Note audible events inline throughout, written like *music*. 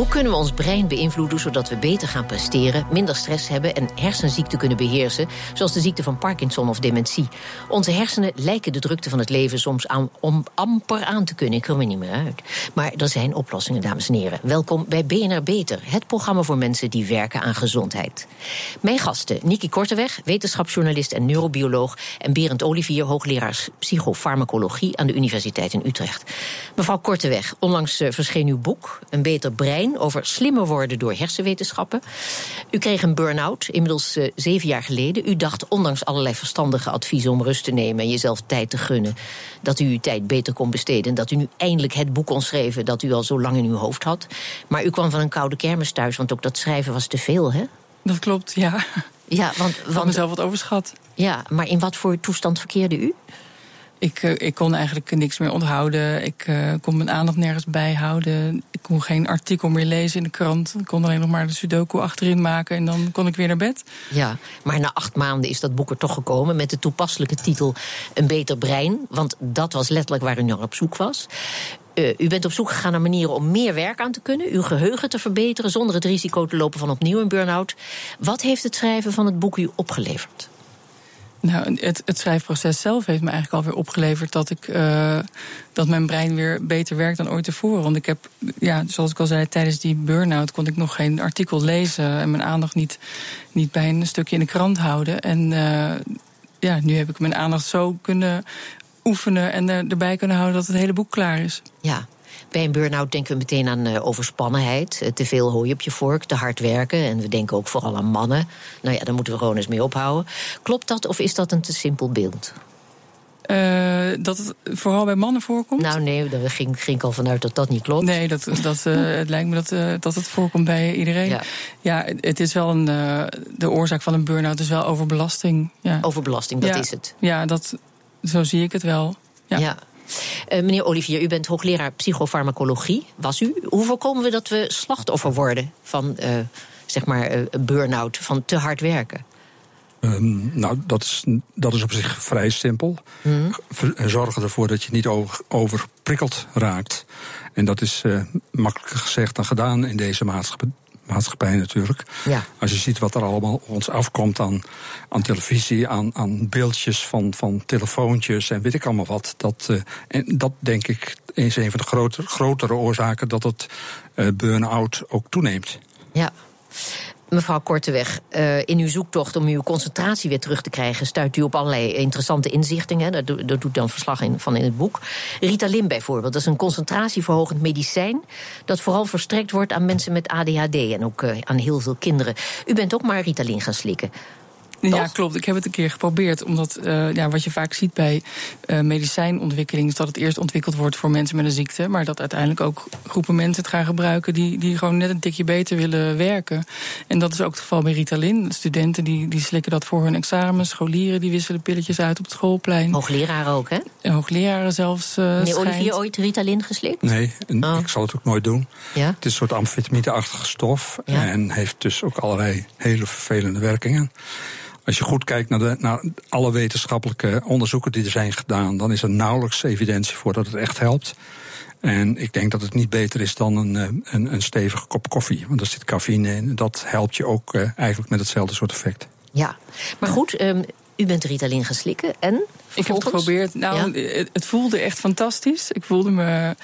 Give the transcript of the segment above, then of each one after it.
Hoe kunnen we ons brein beïnvloeden zodat we beter gaan presteren, minder stress hebben en hersenziekten kunnen beheersen, zoals de ziekte van Parkinson of dementie? Onze hersenen lijken de drukte van het leven soms aan, om amper aan te kunnen. Ik kom er niet meer uit. Maar er zijn oplossingen, dames en heren. Welkom bij BNR Beter, het programma voor mensen die werken aan gezondheid. Mijn gasten, Niki Korteweg, wetenschapsjournalist en neurobioloog, en Berend Olivier, hoogleraar psychofarmacologie aan de Universiteit in Utrecht. Mevrouw Korteweg, onlangs uh, verscheen uw boek, Een beter brein over slimmer worden door hersenwetenschappen. U kreeg een burn-out, inmiddels uh, zeven jaar geleden. U dacht, ondanks allerlei verstandige adviezen om rust te nemen en jezelf tijd te gunnen, dat u uw tijd beter kon besteden. En dat u nu eindelijk het boek kon schrijven dat u al zo lang in uw hoofd had. Maar u kwam van een koude kermis thuis, want ook dat schrijven was te veel, hè? Dat klopt, ja. Ja, want. Ik had mezelf wat overschat. Ja, maar in wat voor toestand verkeerde u? Ik, uh, ik kon eigenlijk niks meer onthouden. Ik uh, kon mijn aandacht nergens bijhouden. Ik kon geen artikel meer lezen in de krant. Ik kon alleen nog maar de sudoku achterin maken en dan kon ik weer naar bed. Ja, maar na acht maanden is dat boek er toch gekomen met de toepasselijke titel Een beter brein. Want dat was letterlijk waar u naar op zoek was. Uh, u bent op zoek gegaan naar manieren om meer werk aan te kunnen, uw geheugen te verbeteren zonder het risico te lopen van opnieuw een burn-out. Wat heeft het schrijven van het boek u opgeleverd? Nou, het, het, schrijfproces zelf heeft me eigenlijk alweer opgeleverd dat ik uh, dat mijn brein weer beter werkt dan ooit tevoren. Want ik heb, ja, zoals ik al zei, tijdens die burn-out kon ik nog geen artikel lezen en mijn aandacht niet, niet bij een stukje in de krant houden. En uh, ja, nu heb ik mijn aandacht zo kunnen oefenen en er, erbij kunnen houden dat het hele boek klaar is. Ja, bij een burn-out denken we meteen aan uh, overspannenheid. Uh, te veel hooi op je vork, te hard werken. En we denken ook vooral aan mannen. Nou ja, daar moeten we gewoon eens mee ophouden. Klopt dat of is dat een te simpel beeld? Uh, dat het vooral bij mannen voorkomt? Nou nee, daar ging, ging ik al vanuit dat dat niet klopt. Nee, dat, dat, het lijkt me dat, dat het voorkomt bij iedereen. Ja, ja het is wel een, de oorzaak van een burn-out is wel overbelasting. Ja. Overbelasting, dat ja, is het. Ja, dat, zo zie ik het wel. ja. Uh, meneer Olivier, u bent hoogleraar psychofarmacologie, was u. Hoe voorkomen we dat we slachtoffer worden van uh, zeg maar uh, burn-out, van te hard werken? Um, nou, dat is, dat is op zich vrij simpel. Mm. Zorg ervoor dat je niet over, overprikkeld raakt. En dat is makkelijker gezegd dan gedaan in deze maatschappij maatschappij natuurlijk. Ja. Als je ziet wat er allemaal op ons afkomt aan, aan televisie, aan, aan beeldjes van, van telefoontjes en weet ik allemaal wat. Dat, uh, en dat denk ik is een van de grotere, grotere oorzaken dat het uh, burn-out ook toeneemt. Ja. Mevrouw Korteweg, uh, in uw zoektocht om uw concentratie weer terug te krijgen, stuit u op allerlei interessante inzichtingen. Daar, daar doet dan verslag in, van in het boek. Ritalin bijvoorbeeld, dat is een concentratieverhogend medicijn. dat vooral verstrekt wordt aan mensen met ADHD en ook uh, aan heel veel kinderen. U bent ook maar Ritalin gaan slikken. Ja, klopt. Ik heb het een keer geprobeerd. Omdat uh, ja, wat je vaak ziet bij uh, medicijnontwikkeling... is dat het eerst ontwikkeld wordt voor mensen met een ziekte... maar dat uiteindelijk ook groepen mensen het gaan gebruiken... die, die gewoon net een tikje beter willen werken. En dat is ook het geval bij Ritalin. Studenten die, die slikken dat voor hun examen. Scholieren die wisselen pilletjes uit op het schoolplein. Hoogleraren ook, hè? En hoogleraren zelfs. Uh, Meneer Olivier ooit Ritalin geslikt? Nee, oh. ik zal het ook nooit doen. Ja? Het is een soort amfetamine-achtige stof... Ja. en heeft dus ook allerlei hele vervelende werkingen. Als je goed kijkt naar, de, naar alle wetenschappelijke onderzoeken die er zijn gedaan, dan is er nauwelijks evidentie voor dat het echt helpt. En ik denk dat het niet beter is dan een, een, een stevige kop koffie. Want er zit cafeïne in. Dat helpt je ook uh, eigenlijk met hetzelfde soort effect. Ja, maar goed, um, u bent Ritalin geslikken en ik heb het geprobeerd. Nou, ja? het, voelde echt fantastisch. Ik voelde me.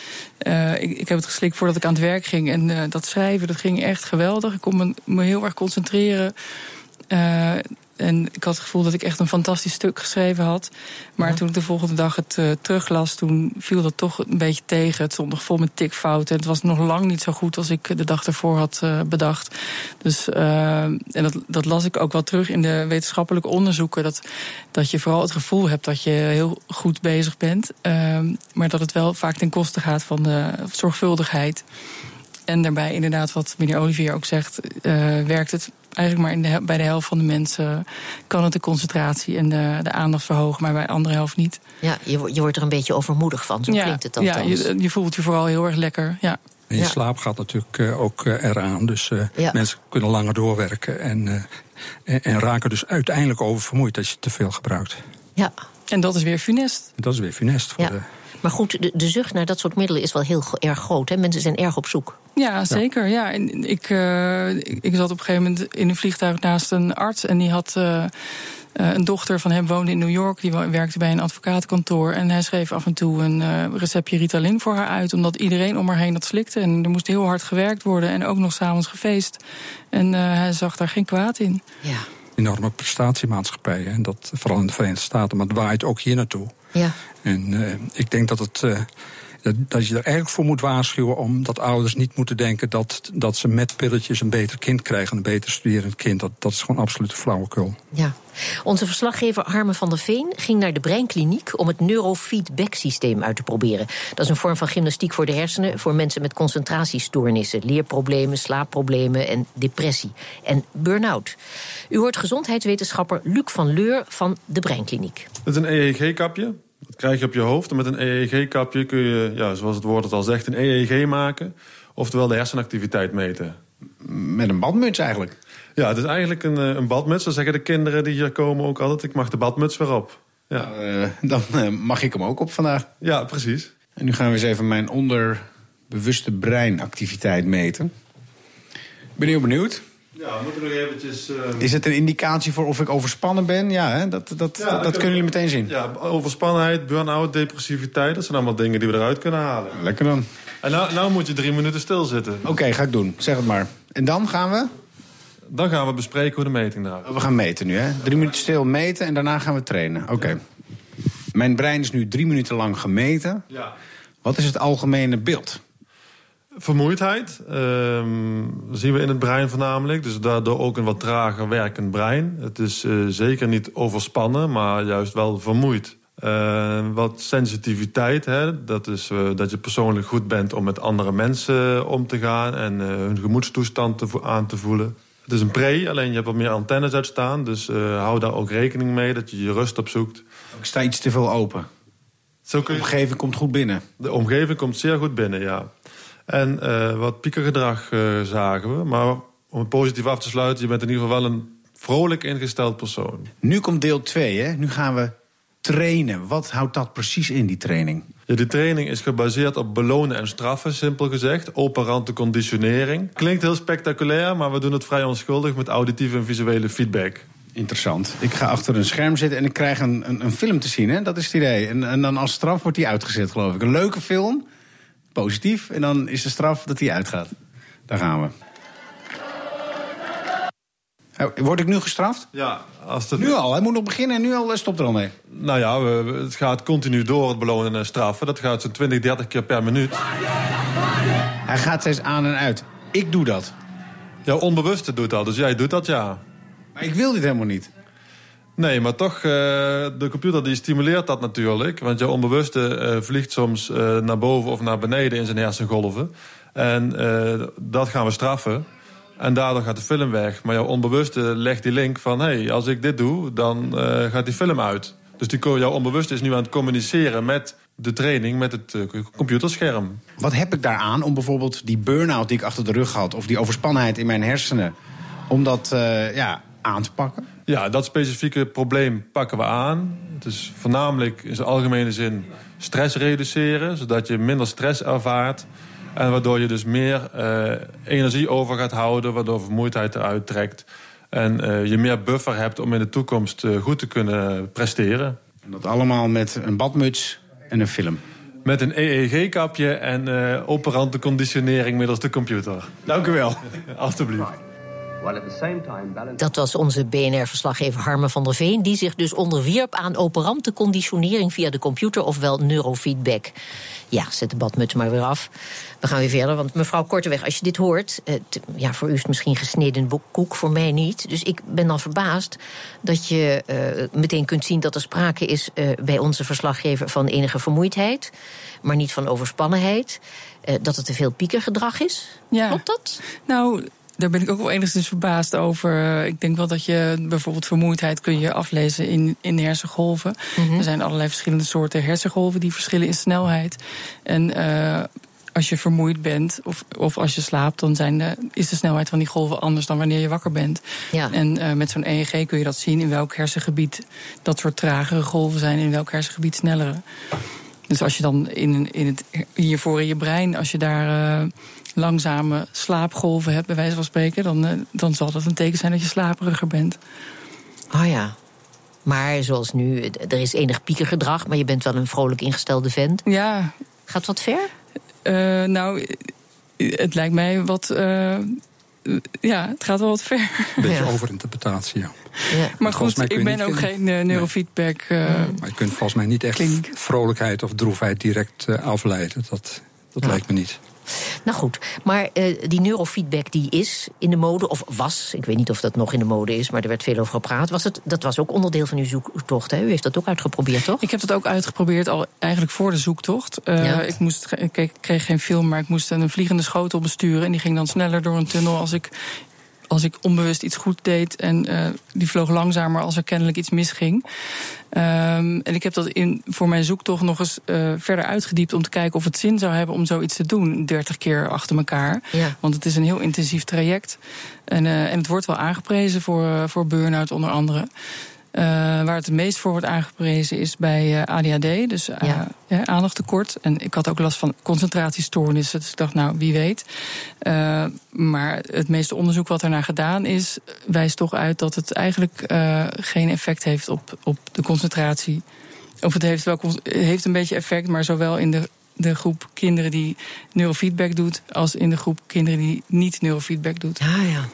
Uh, ik, ik, heb het geslikt voordat ik aan het werk ging. En uh, dat schrijven, dat ging echt geweldig. Ik kon me, me heel erg concentreren. Uh, en ik had het gevoel dat ik echt een fantastisch stuk geschreven had. Maar ja. toen ik de volgende dag het uh, teruglas, toen viel dat toch een beetje tegen. Het stond nog vol met tikfouten. En het was nog lang niet zo goed als ik de dag ervoor had uh, bedacht. Dus, uh, en dat, dat las ik ook wel terug in de wetenschappelijke onderzoeken. Dat, dat je vooral het gevoel hebt dat je heel goed bezig bent. maar dat het wel vaak ten koste gaat van de zorgvuldigheid. En daarbij inderdaad, wat meneer Olivier ook zegt, werkt het eigenlijk maar in de, bij de helft van de mensen kan het de concentratie en de, de aandacht verhogen, maar bij de andere helft niet. Ja, je, je wordt er een beetje overmoedig van, zo ja, klinkt het dan. Ja, je, je, voelt je vooral heel erg lekker. Ja. En je slaap gaat natuurlijk ook eraan. Dus mensen kunnen langer doorwerken en, en, en, raken dus uiteindelijk oververmoeid als je te veel gebruikt. Ja. En dat is weer funest. Dat is weer funest voor de maar goed, de, de zucht naar dat soort middelen is wel heel erg groot. Hè? Mensen zijn erg op zoek. Ja, zeker. Ja. En ik, uh, ik, zat op een gegeven moment in een vliegtuig naast een arts. En die had. Uh, een dochter van hem woonde in New York. Die werkte bij een advocatenkantoor. En hij schreef af en toe een uh, receptje Ritalin voor haar uit. Omdat iedereen om haar heen dat slikte. En er moest heel hard gewerkt worden. En ook nog s'avonds gefeest. En hij zag daar geen kwaad in. Ja. Enorme prestatiemaatschappijen. En dat vooral in de Verenigde Staten. Maar het waait ook hier naartoe. Ja. En uh, ik denk dat het. Uh, dat je er eigenlijk voor moet waarschuwen, omdat ouders niet moeten denken dat, dat ze met pilletjes een beter kind krijgen, een beter studerend kind. Dat, dat is gewoon absoluut flauwekul. Ja. Onze verslaggever Harmen van der Veen ging naar de Breinkliniek om het neurofeedback-systeem uit te proberen. Dat is een vorm van gymnastiek voor de hersenen voor mensen met concentratiestoornissen, leerproblemen, slaapproblemen en depressie en burn-out. U hoort gezondheidswetenschapper Luc van Leur van de Breinkliniek. Het is een EEG-kapje. Dat krijg je op je hoofd. En met een EEG-kapje kun je, ja, zoals het woord het al zegt, een EEG maken. Oftewel de hersenactiviteit meten. Met een badmuts eigenlijk? Ja, het is eigenlijk een, eh, een badmuts. Dan zeggen de kinderen die hier komen ook altijd... ik mag de badmuts weer op. Ja. Uh, dan uh, mag ik hem ook op vandaag. Ja, precies. En nu gaan we eens even mijn onderbewuste breinactiviteit meten. Ik ben heel benieuwd. Ja, moeten we nog eventjes... Uh... Is het een indicatie voor of ik overspannen ben? Ja, hè? dat, dat, ja, dat, kunnen jullie meteen zien. Ja, overspannenheid, burn-out, depressiviteit... dat zijn allemaal dingen die we eruit kunnen halen. Lekker dan. En nou, nou moet je drie minuten stilzitten. Oké, ga ik doen. Zeg het maar. En dan gaan we? Dan gaan we bespreken hoe de meting eruit We gaan meten nu, hè? Drie minuten stil meten en daarna gaan we trainen. Oké. Mijn brein is nu drie minuten lang gemeten. Ja. Wat is het algemene beeld? Vermoeidheid um, zien we in het brein voornamelijk. Dus daardoor ook een wat trager werkend brein. Het is uh, zeker niet overspannen, maar juist wel vermoeid. Uh, wat sensitiviteit, hè? dat is uh, dat je persoonlijk goed bent om met andere mensen om te gaan en hun gemoedstoestand te aan te voelen. Het is een pre, alleen je hebt wat meer antennes uitstaan. Dus hou daar ook rekening mee dat je je rust opzoekt. Ik sta iets te veel open. Zo kun je... De omgeving komt goed binnen. De omgeving komt zeer goed binnen, ja. En uh, wat piekergedrag uh, zagen we. Maar om het positief af te sluiten, je bent in ieder geval wel een vrolijk ingesteld persoon. Nu komt deel 2, hè? Nu gaan we trainen. Wat houdt dat precies in, die training? Ja, die training is gebaseerd op belonen en straffen, simpel gezegd. Operante conditionering. Klinkt heel spectaculair, maar we doen het vrij onschuldig met auditieve en visuele feedback. Interessant. Ik ga achter een scherm zitten en ik krijg een, een, een film te zien, hè? Dat is het idee. En, en dan als straf wordt die uitgezet, geloof ik. Een leuke film positief. En dan is de straf dat hij uitgaat. Daar gaan we. Word ik nu gestraft? Ja. Als Nu al, hij moet nog beginnen en nu al eh, stopt er al mee. Nou ja, we, het gaat continu door, het belonen en straffen. Dat gaat zo'n 20, 30 keer per minuut. Hij gaat steeds aan en uit. Ik doe dat. Jouw onbewuste doet dat, dus jij doet dat, ja. Maar ik wil dit helemaal niet. Nee, maar toch, uh, de computer die stimuleert dat natuurlijk. Want je onbewuste uh, vliegt soms uh, naar boven of naar beneden in zijn hersengolven. En dat gaan we straffen. En daardoor gaat de film weg. Maar jouw onbewuste legt die link van... hé, hey, als ik dit doe, dan gaat die film uit. Dus die, jouw onbewuste is nu aan het communiceren met de training... met het computerscherm. Wat heb ik daaraan om bijvoorbeeld die burn-out die ik achter de rug had... of die overspannenheid in mijn hersenen... om dat ja, aan te pakken? Ja, dat specifieke probleem pakken we aan. Het is voornamelijk in zijn algemene zin stress reduceren, zodat je minder stress ervaart. En waardoor je dus meer uh, energie over gaat houden, waardoor vermoeidheid eruit trekt. En uh, je meer buffer hebt om in de toekomst uh, goed te kunnen presteren. En dat allemaal met een badmuts en een film. Met een EEG-kapje en operante conditionering middels de computer. Dank u wel. Alsjeblieft. Dat was onze BNR-verslaggever Harme van der Veen, die zich dus onderwierp aan operante conditionering via de computer, ofwel neurofeedback. Ja, zet de badmuts maar weer af. We gaan weer verder, want mevrouw Korteweg, als je dit hoort... Eh, ja, voor u is het misschien gesneden koek, voor mij niet. Dus ik ben dan verbaasd dat je uh, meteen kunt zien... dat er sprake is uh, bij onze verslaggever van enige vermoeidheid... maar niet van overspannenheid. dat het te veel piekergedrag is. Ja. Klopt dat? Nou, daar ben ik ook wel enigszins verbaasd over. Ik denk wel dat je bijvoorbeeld vermoeidheid kun je aflezen in, in hersengolven. Mm Er zijn allerlei verschillende soorten hersengolven die verschillen in snelheid. En uh, als je vermoeid bent of, of als je slaapt, dan zijn de, is de snelheid van die golven anders dan wanneer je wakker bent. Ja. En uh, met zo'n EEG kun je dat zien in welk hersengebied dat soort tragere golven zijn, in welk hersengebied snellere. Dus als je dan in, in het, hiervoor in je brein, als je daar uh, langzame slaapgolven hebt, bij wijze van spreken, dan, uh, dan zal dat een teken zijn dat je slaperiger bent. Oh ja. Maar zoals nu, er is enig piekergedrag, maar je bent wel een vrolijk ingestelde vent. Ja. Gaat wat ver? Uh, nou, het lijkt mij wat. Ja, het gaat wel wat ver. Een beetje Ja. overinterpretatie, ja. Ja. Maar goed, ik ben ook geen uh, neurofeedback. uh, Maar je kunt volgens mij niet echt Klink. vrolijkheid of droefheid direct eh, afleiden. Dat, dat Ja. lijkt me niet. Nou goed, maar eh, die neurofeedback die is in de mode, of was, ik weet niet of dat nog in de mode is, maar er werd veel over gepraat. Was het, dat was ook onderdeel van uw zoektocht, hè? U heeft dat ook uitgeprobeerd, toch? Ik heb dat ook uitgeprobeerd al eigenlijk voor de zoektocht. Uh, Ja. Ik, moest, ik kreeg geen film, maar ik moest een vliegende schotel besturen. En die ging dan sneller door een tunnel als ik, als ik onbewust iets goed deed. En eh, die vloog langzamer als er kennelijk iets misging. Ehm, en ik heb dat in, voor mijn zoektocht nog eens eh, verder uitgediept om te kijken of het zin zou hebben om zoiets te doen, 30 keer achter elkaar. Ja. Want het is een heel intensief traject. En, eh, en het wordt wel aangeprezen voor, voor burn-out onder andere. Eh, waar het het meest voor wordt aangeprezen is bij eh, ADHD, dus eh, Ja. ja, aandachttekort. En ik had ook last van concentratiestoornissen, dus ik dacht, nou, wie weet. Maar het meeste onderzoek wat ernaar gedaan is, wijst toch uit dat het eigenlijk geen effect heeft op, op de concentratie. Of het heeft, wel, heeft een beetje effect, maar zowel in de, de groep kinderen die neurofeedback doet, als in de groep kinderen die niet neurofeedback doet. Ja, ja.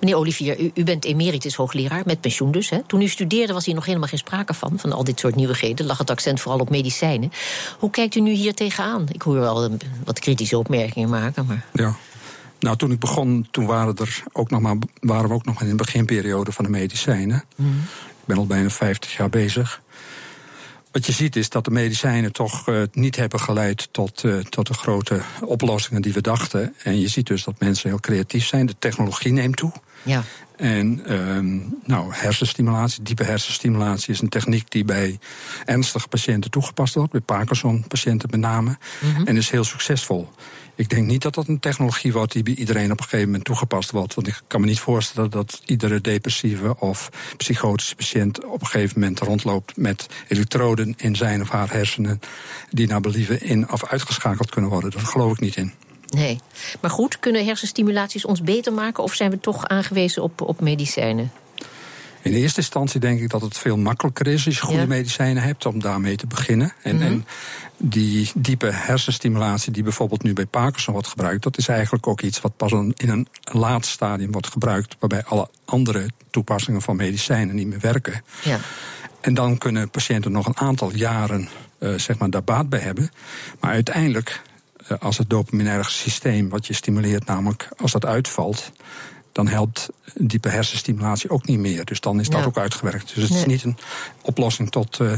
Meneer Olivier, u, u bent emeritus hoogleraar, met pensioen dus. Hè? Toen u studeerde was hier nog helemaal geen sprake van, van al dit soort nieuwigheden. Lag het accent vooral op medicijnen. Hoe kijkt u nu hier tegenaan? Ik hoor wel wat kritische opmerkingen maken, maar... Ja. Nou, toen ik begon, toen waren, er ook nog maar, waren we ook nog in de beginperiode van de medicijnen. Ik ben al bijna 50 jaar bezig. Wat je ziet is dat de medicijnen toch eh, niet hebben geleid tot, eh, tot de grote oplossingen die we dachten. En je ziet dus dat mensen heel creatief zijn. De technologie neemt toe. Ja, En ehm, nou, hersenstimulatie, diepe hersenstimulatie is een techniek die bij ernstige patiënten toegepast wordt, bij Parkinson-patiënten met name, en is heel succesvol. Ik denk niet dat dat een technologie wordt die bij iedereen op een gegeven moment toegepast wordt. Want ik kan me niet voorstellen dat iedere depressieve of psychotische patiënt op een gegeven moment rondloopt met elektroden in zijn of haar hersenen, die naar believen in of uitgeschakeld kunnen worden. Daar geloof ik niet in. Nee. Maar goed, kunnen hersenstimulaties ons beter maken... of zijn we toch aangewezen op, op medicijnen? In eerste instantie denk ik dat het veel makkelijker is als je goede Ja. medicijnen hebt om daarmee te beginnen. En, en die diepe hersenstimulatie die bijvoorbeeld nu bij Parkinson wordt gebruikt, dat is eigenlijk ook iets wat pas in een laat stadium wordt gebruikt, waarbij alle andere toepassingen van medicijnen niet meer werken. Ja. En dan kunnen patiënten nog een aantal jaren eh, zeg maar, daar baat bij hebben. Maar uiteindelijk, als het dopaminaire systeem wat je stimuleert, namelijk als dat uitvalt, dan helpt diepe hersenstimulatie ook niet meer. Dus dan is dat Ja. ook uitgewerkt. Dus het Nee. is niet een oplossing tot, eh,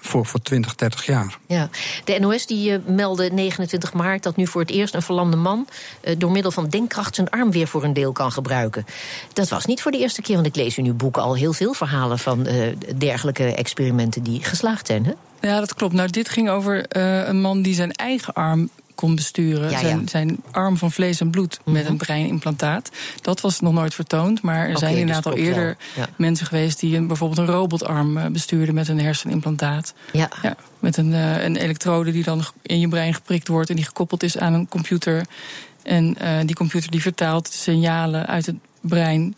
voor, voor 20, 30 jaar. Ja, de NOS die eh, meldde 29 maart dat nu voor het eerst een verlamde man eh, door middel van denkkracht zijn arm weer voor een deel kan gebruiken. Dat was niet voor de eerste keer, want ik lees in uw boek al heel veel verhalen van eh, dergelijke experimenten die geslaagd zijn. Hè? Ja, dat klopt. Nou, dit ging over eh, een man die zijn eigen arm kon besturen. Ja, zijn, ja. zijn arm van vlees en bloed met een breinimplantaat. Dat was nog nooit vertoond, maar er zijn dus inderdaad al klopt wel. eerder Ja. mensen geweest die een, bijvoorbeeld een robotarm eh, bestuurden met een hersenimplantaat. Ja. Ja, met een, eh, een elektrode die dan in je brein geprikt wordt en die gekoppeld is aan een computer. En eh, die computer die vertaalt signalen uit het brein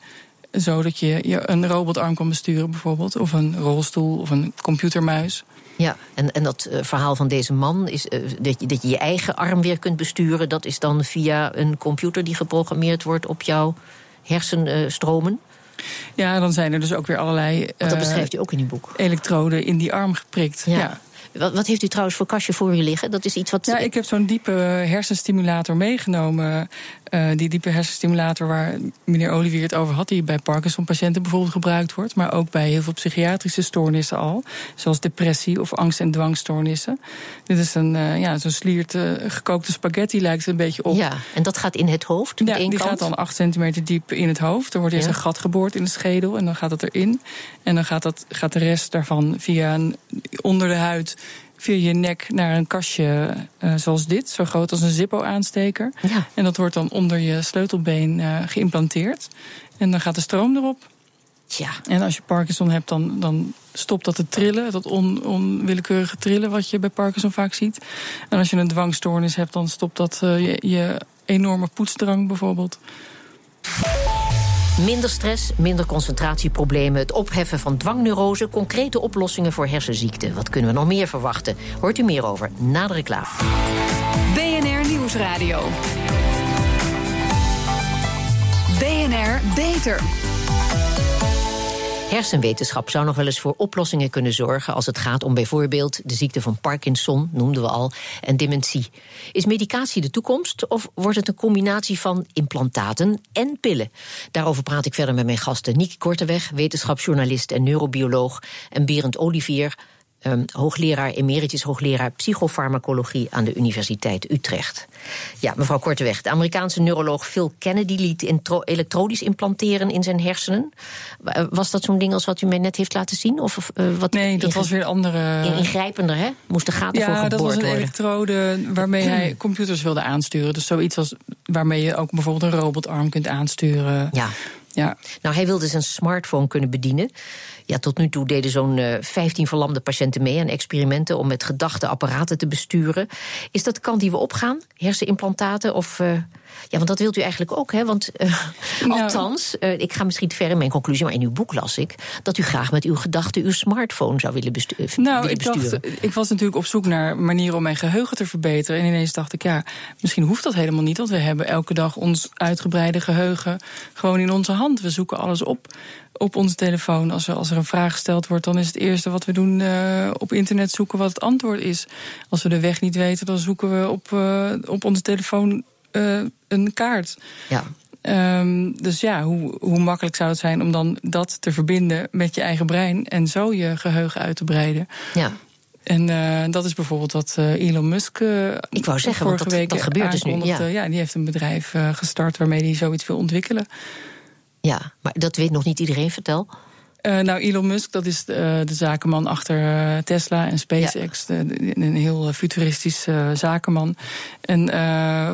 zodat je, je een robotarm kan besturen bijvoorbeeld. Of een rolstoel of een computermuis. Ja, en, en dat eh, verhaal van deze man is eh, dat, je, dat je je eigen arm weer kunt besturen. Dat is dan via een computer die geprogrammeerd wordt op jouw hersenstromen. Ja, dan zijn er dus ook weer allerlei Want dat eh, beschrijft u ook in uw boek. elektroden in die arm geprikt. Ja. Ja. Wat, wat heeft u trouwens voor kastje voor u liggen? Dat is iets wat. Ja, ik heb zo'n diepe hersenstimulator meegenomen. Eh, die diepe hersenstimulator waar meneer Olivier het over had, die bij Parkinson-patiënten bijvoorbeeld gebruikt wordt, maar ook bij heel veel psychiatrische stoornissen al, zoals depressie of angst- en dwangstoornissen. Dit is een, eh, ja, zo'n sliert eh, gekookte spaghetti, lijkt het een beetje op. Ja, en dat gaat in het hoofd. Ja, die kant. gaat dan 8 centimeter diep in het hoofd. Er wordt eerst Ja. een gat geboord in de schedel en dan gaat het erin. En dan gaat, dat, gaat de rest daarvan via een, onder de huid via je nek naar een kastje uh, zoals dit, zo groot als een Zippo-aansteker. Ja. En dat wordt dan onder je sleutelbeen uh, geïmplanteerd. En dan gaat de stroom erop. Ja. En als je Parkinson hebt, dan, dan stopt dat te trillen, dat on, onwillekeurige trillen wat je bij Parkinson vaak ziet. En als je een dwangstoornis hebt, dan stopt dat uh, je, je enorme poetsdrang bijvoorbeeld. Minder stress, minder concentratieproblemen, het opheffen van dwangneurose, concrete oplossingen voor hersenziekten. Wat kunnen we nog meer verwachten? Hoort u meer over na de. BNR Nieuwsradio. BNR Beter. Hersenwetenschap zou nog wel eens voor oplossingen kunnen zorgen als het gaat om bijvoorbeeld de ziekte van Parkinson, noemden we al, en dementie. Is medicatie de toekomst of wordt het een combinatie van implantaten en pillen? Daarover praat ik verder met mijn gasten Niek Korteweg, wetenschapsjournalist en neurobioloog, en Berend Olivier, Um, hoogleraar, emeritus hoogleraar psychofarmacologie aan de Universiteit Utrecht. Ja, mevrouw Korteweg, de Amerikaanse neuroloog Phil Kennedy liet elektrodisch implanteren in zijn hersenen. Was dat zo'n ding als wat u mij net heeft laten zien? Of, uh, wat nee, dat was weer andere. Ingrijpender, hè? Moest de gaten ja, voor geboord worden? Ja, dat was een elektrode waarmee hij *clears throat* computers wilde aansturen. Dus zoiets als waarmee je ook bijvoorbeeld een robotarm kunt aansturen. Ja. Ja. Nou, hij wilde zijn smartphone kunnen bedienen. Ja, tot nu toe deden zo'n uh, 15 verlamde patiënten mee aan experimenten om met gedachte apparaten te besturen. Is dat de kant die we opgaan? Hersenimplantaten of. Uh, ja, want dat wilt u eigenlijk ook, hè? Want *laughs* uh, nou. althans, ik ga misschien te ver in mijn conclusie, maar in uw boek las ik dat u graag met uw gedachten uw smartphone zou willen, bestu nou, willen ik besturen. Dacht, ik was natuurlijk op zoek naar manieren om mijn geheugen te verbeteren. En ineens dacht ik, ja, misschien hoeft dat helemaal niet, want we hebben elke dag ons uitgebreide geheugen gewoon in onze hand. We zoeken alles op op onze telefoon. Als er, als er een vraag gesteld wordt, dan is het eerste wat we doen uh, op internet zoeken wat het antwoord is. Als we de weg niet weten, dan zoeken we op, uh, op onze telefoon uh, een kaart. Ja. Um, dus ja, hoe, hoe makkelijk zou het zijn om dan dat te verbinden met je eigen brein en zo je geheugen uit te breiden? Ja. En uh, dat is bijvoorbeeld wat Elon Musk. Uh, Ik wou zeggen, want dat, week dat gebeurt dus nu. Ja. ja, die heeft een bedrijf gestart waarmee hij zoiets wil ontwikkelen. Ja, maar dat weet nog niet iedereen, vertel. Uh, nou, Elon Musk, dat is de, de zakenman achter uh, Tesla en SpaceX. Ja. De, een heel futuristisch uh, zakenman. En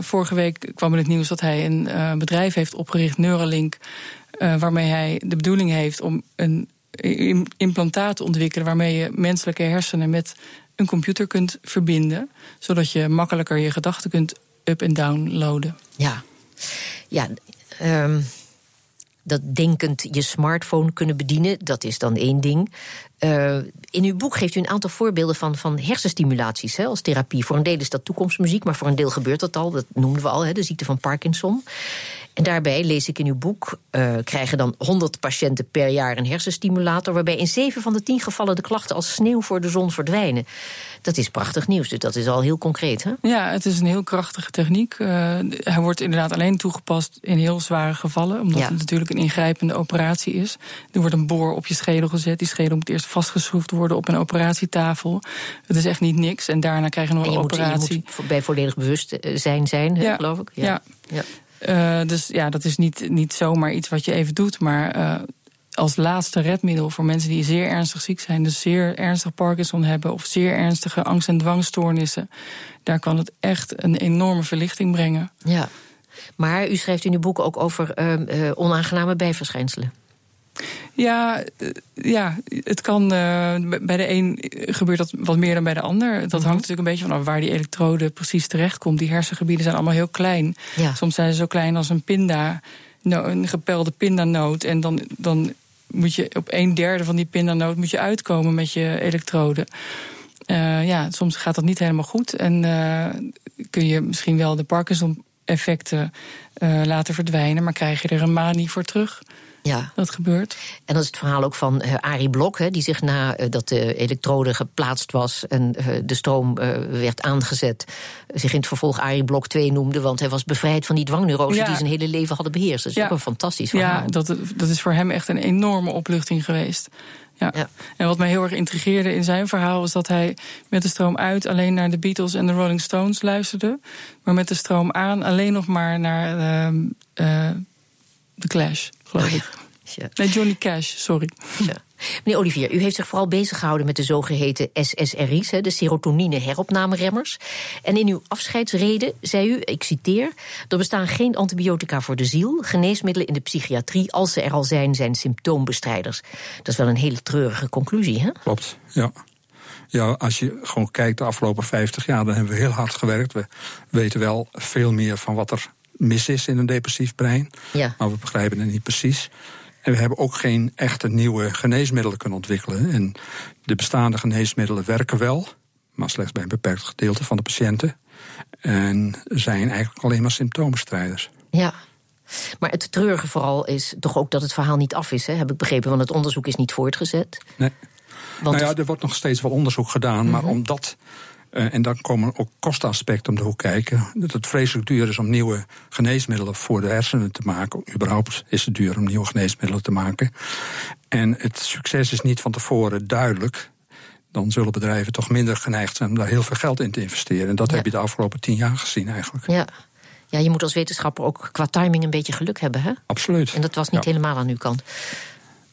vorige week kwam in het nieuws dat hij een bedrijf heeft opgericht, Neuralink. waarmee hij de bedoeling heeft om een implantaat te ontwikkelen. waarmee je menselijke hersenen met een computer kunt verbinden. Zodat je makkelijker je gedachten kunt up- en downloaden. Ja, ja. Um dat denkend je smartphone kunnen bedienen, dat is dan één ding. Uh, in uw boek geeft u een aantal voorbeelden van, van hersenstimulaties hè, als therapie. Voor een deel is dat toekomstmuziek, maar voor een deel gebeurt dat al. Dat noemden we al, hè, de ziekte van Parkinson. En daarbij, lees ik in uw boek, uh, krijgen dan 100 patiënten per jaar een hersenstimulator. Waarbij in 7 van de 10 gevallen de klachten als sneeuw voor de zon verdwijnen. Dat is prachtig nieuws, dus dat is al heel concreet. Hè? Ja, het is een heel krachtige techniek. Uh, hij wordt inderdaad alleen toegepast in heel zware gevallen, omdat ja. het natuurlijk een ingrijpende operatie is. Er wordt een boor op je schedel gezet. Die schedel moet eerst vastgeschroefd worden op een operatietafel. Het is echt niet niks. En daarna krijg je nog een operatie. Moet, je moet bij volledig bewustzijn zijn, ja. geloof ik. Ja. ja. Uh, dus ja, dat is niet, niet zomaar iets wat je even doet, maar uh, als laatste redmiddel voor mensen die zeer ernstig ziek zijn, dus zeer ernstig Parkinson hebben of zeer ernstige angst- en dwangstoornissen, daar kan het echt een enorme verlichting brengen. Ja, maar u schrijft in uw boek ook over uh, onaangename bijverschijnselen. Ja, ja, het kan. Uh, bij de een gebeurt dat wat meer dan bij de ander. Dat hangt natuurlijk een beetje vanaf waar die elektrode precies terechtkomt. Die hersengebieden zijn allemaal heel klein. Ja. Soms zijn ze zo klein als een pinda, een gepelde pindanoot. En dan, dan moet je op een derde van die pindanoot moet je uitkomen met je elektrode. Uh, ja, soms gaat dat niet helemaal goed. En uh, kun je misschien wel de Parkinson-effecten laten verdwijnen, maar krijg je er een manie voor terug. Ja. Dat gebeurt. En dat is het verhaal ook van uh, Arie Blok, hè, die zich na uh, dat de elektrode geplaatst was en uh, de stroom werd aangezet, zich in het vervolg Arie Blok 2 noemde, want hij was bevrijd van die dwangneurose ja. die zijn hele leven hadden beheerst. Dat is ja. ook een fantastisch verhaal. Ja, dat, dat is voor hem echt een enorme opluchting geweest. Ja. ja. En wat mij heel erg intrigeerde in zijn verhaal was dat hij met de stroom uit alleen naar de Beatles en de Rolling Stones luisterde, maar met de stroom aan alleen nog maar naar de Clash geloof oh, ik. Ja. Nee, Johnny Cash, sorry. Ja. Meneer Olivier, u heeft zich vooral bezig gehouden met de zogeheten SSRI's, de serotonine-heropnameremmers. En in uw afscheidsreden zei u, ik citeer: Er bestaan geen antibiotica voor de ziel. Geneesmiddelen in de psychiatrie, als ze er al zijn, zijn symptoombestrijders. Dat is wel een hele treurige conclusie, hè? Klopt, ja. Ja, als je gewoon kijkt de afgelopen 50 jaar, dan hebben we heel hard gewerkt. We weten wel veel meer van wat er mis is in een depressief brein. Ja. Maar we begrijpen het niet precies. En we hebben ook geen echte nieuwe geneesmiddelen kunnen ontwikkelen. En de bestaande geneesmiddelen werken wel, maar slechts bij een beperkt gedeelte van de patiënten. En zijn eigenlijk alleen maar symptoombestrijders. Ja. Maar het treurige vooral is toch ook dat het verhaal niet af is, hè? heb ik begrepen, want het onderzoek is niet voortgezet. Nee. Want nou ja, er wordt nog steeds wel onderzoek gedaan, maar mhm. omdat uh, en dan komen ook kostenaspecten om de hoek kijken. Dat het vreselijk duur is om nieuwe geneesmiddelen voor de hersenen te maken. Überhaupt is het duur om nieuwe geneesmiddelen te maken. En het succes is niet van tevoren duidelijk. Dan zullen bedrijven toch minder geneigd zijn om daar heel veel geld in te investeren. En dat heb je de afgelopen tien jaar gezien eigenlijk. Ja. Ja, je moet als wetenschapper ook qua timing een beetje geluk hebben, hè? Absoluut. En dat was niet helemaal aan uw kant.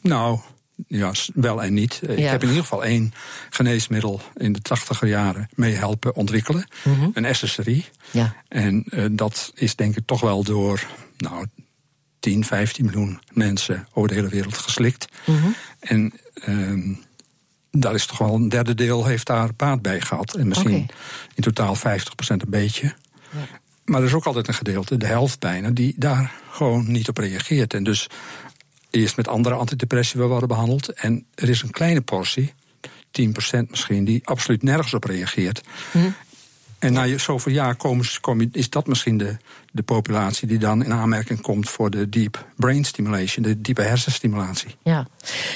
Nou, ja, wel en niet. Ik heb in ieder geval één geneesmiddel in de tachtiger jaren mee helpen ontwikkelen. Mhm. Een SSRI. Ja. En uh, dat is denk ik toch wel door nou, 10, 15 miljoen mensen over de hele wereld geslikt. Mm -hmm. En uh, daar is toch wel een derde deel heeft daar baat bij gehad. En misschien okay. in totaal 50% een beetje. Ja. Maar er is ook altijd een gedeelte, de helft bijna, die daar gewoon niet op reageert. En dus eerst met andere antidepressiva worden behandeld. En er is een kleine portie, 10% misschien, die absoluut nergens op reageert. Hm. En na zoveel jaar komen, kom, is dat misschien de, de populatie die dan in aanmerking komt voor de deep brain stimulation, de diepe hersenstimulatie. Ja.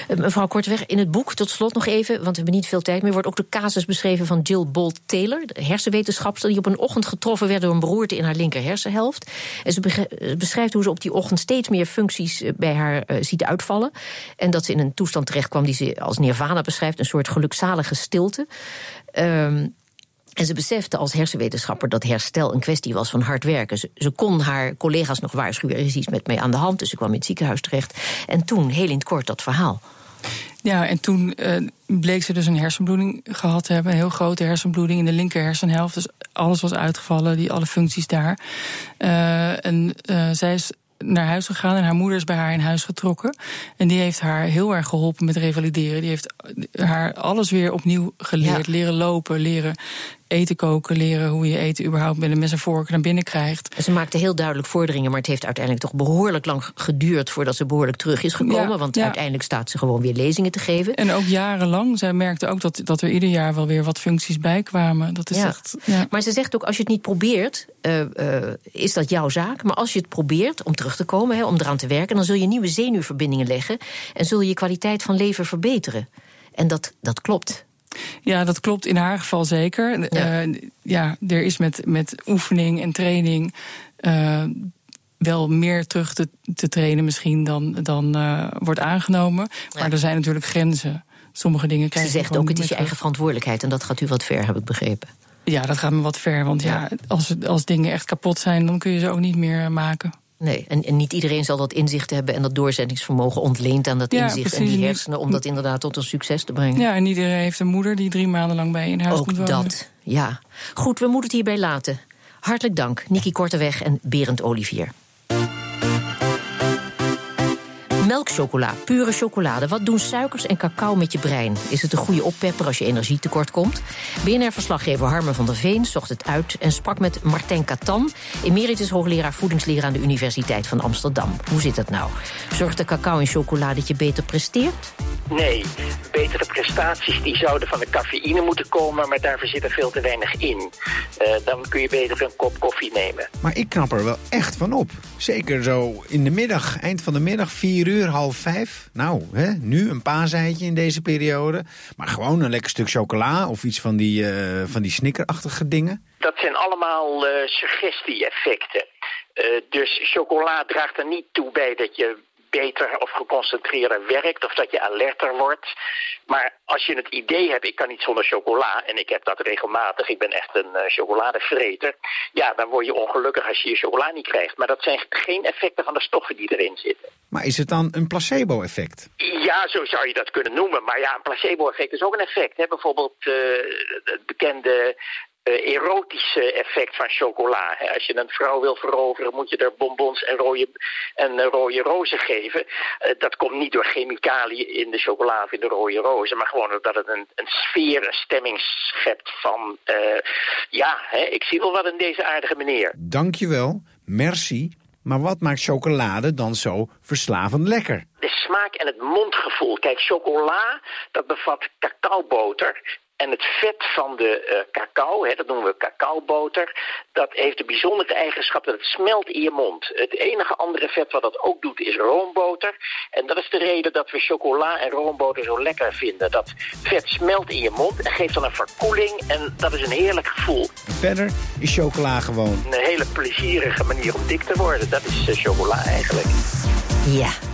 Eh, mevrouw Korteweg, in het boek, tot slot nog even, want we hebben niet veel tijd meer, wordt ook de casus beschreven van Jill Bolt Taylor, de hersenwetenschapster, die op een ochtend getroffen werd door een beroerte in haar linker hersenhelft. En ze beschrijft hoe ze op die ochtend steeds meer functies eh, bij haar ziet uitvallen. En dat ze in een toestand terechtkwam die ze als nirvana beschrijft, een soort gelukzalige stilte. Um, en ze besefte als hersenwetenschapper dat herstel een kwestie was van hard werken. Ze, kon haar collega's nog waarschuwen: er is iets met mij aan de hand. Dus ze kwam in het ziekenhuis terecht. En toen, heel in het kort, dat verhaal. Ja, en toen uh, bleek ze dus een hersenbloeding gehad te hebben. Een heel grote hersenbloeding in de linker hersenhelft. Dus alles was uitgevallen, die, alle functies daar. Uh, en uh, zij is naar huis gegaan en haar moeder is bij haar in huis getrokken. En die heeft haar heel erg geholpen met revalideren. Die heeft haar alles weer opnieuw geleerd. Leren lopen, leren eten koken, leren hoe je eten überhaupt met een mes en vork naar binnen krijgt. Ze maakte heel duidelijk vorderingen, maar het heeft uiteindelijk toch behoorlijk lang geduurd voordat ze behoorlijk terug is gekomen. want uiteindelijk staat ze gewoon weer lezingen te geven. En ook jarenlang. Zij merkte ook dat, dat er ieder jaar wel weer wat functies bij kwamen. Dat is echt. Maar ze zegt ook: als je het niet probeert, uh, uh, is dat jouw zaak. Maar als je het probeert om terug te komen, he, om eraan te werken, dan zul je nieuwe zenuwverbindingen leggen en zul je je kwaliteit van leven verbeteren. En dat, dat klopt. Ja, dat klopt in haar geval zeker. Ja, uh, ja er is met, met oefening en training uh, wel meer terug te, te trainen misschien dan, dan uh, wordt aangenomen. Maar er zijn natuurlijk grenzen. Sommige dingen krijgen. Ze zegt ook: het is je eigen verantwoordelijkheid. En dat gaat u wat ver, heb ik begrepen. Ja, dat gaat me wat ver. Want ja als, als dingen echt kapot zijn, dan kun je ze ook niet meer maken. Nee, en, en, niet iedereen zal dat inzicht hebben en dat doorzettingsvermogen ontleent aan dat inzicht en die hersenen om dat inderdaad tot een succes te brengen. Ja, en iedereen heeft een moeder die drie maanden lang bij je in huis Ook komt wonen. dat, ja. Goed, we moeten het hierbij laten. Hartelijk dank, Niki Korteweg en Berend Olivier. Melkchocola, pure chocolade. Wat doen suikers en cacao met je brein? Is het een goede oppepper als je energietekort komt? BNR-verslaggever Harmen van der Veen zocht het uit en sprak met Martijn Katan, emeritus hoogleraar voedingsleer aan de Universiteit van Amsterdam. Hoe zit dat nou? Zorgt de cacao en chocola dat je beter presteert? Nee, betere prestaties die zouden van de cafeïne moeten komen, maar daarvoor zit er veel te weinig in. Uh, dan kun je beter een kop koffie nemen. Maar ik knap er wel echt van op. Zeker zo in de middag, eind van de middag, vier uur, half vijf. Nou, hè, nu een paaseitje in deze periode. Maar gewoon een lekker stuk chocola of iets van die, uh, van die snickerachtige dingen. Dat zijn allemaal uh, suggestie-effecten. Uh, dus chocola draagt er niet toe bij dat je beter of geconcentreerder werkt of dat je alerter wordt. Maar als je het idee hebt, ik kan niet zonder chocola, en ik heb dat regelmatig, ik ben echt een uh, chocoladevreter, ja, dan word je ongelukkig als je je chocola niet krijgt. Maar dat zijn geen effecten van de stoffen die erin zitten. Maar is het dan een placebo-effect? Ja, zo zou je dat kunnen noemen. Maar ja, een placebo-effect is ook een effect. Hè? Bijvoorbeeld uh, het bekende uh, erotische effect van chocola. Als je een vrouw wil veroveren, moet je er bonbons en rode, en rode rozen geven. Uh, dat komt niet door chemicaliën in de chocola of in de rode rozen, maar gewoon omdat het een, een sfeer, een stemming schept van... Ja, hè, ik zie wel wat in deze aardige meneer. Dankjewel, merci. Maar wat maakt chocolade dan zo verslavend lekker? De smaak en het mondgevoel. Kijk, chocola, dat bevat cacaoboter. En het vet van de uh, cacao, hè, dat noemen we cacaoboter, dat heeft de bijzondere eigenschap dat het smelt in je mond. Het enige andere vet wat dat ook doet is roomboter. En dat is de reden dat we chocola en roomboter zo lekker vinden. Dat vet smelt in je mond en geeft dan een verkoeling en dat is een heerlijk gevoel. Verder is chocola gewoon... Een hele plezierige manier om dik te worden. Dat is uh, chocola eigenlijk. Ja,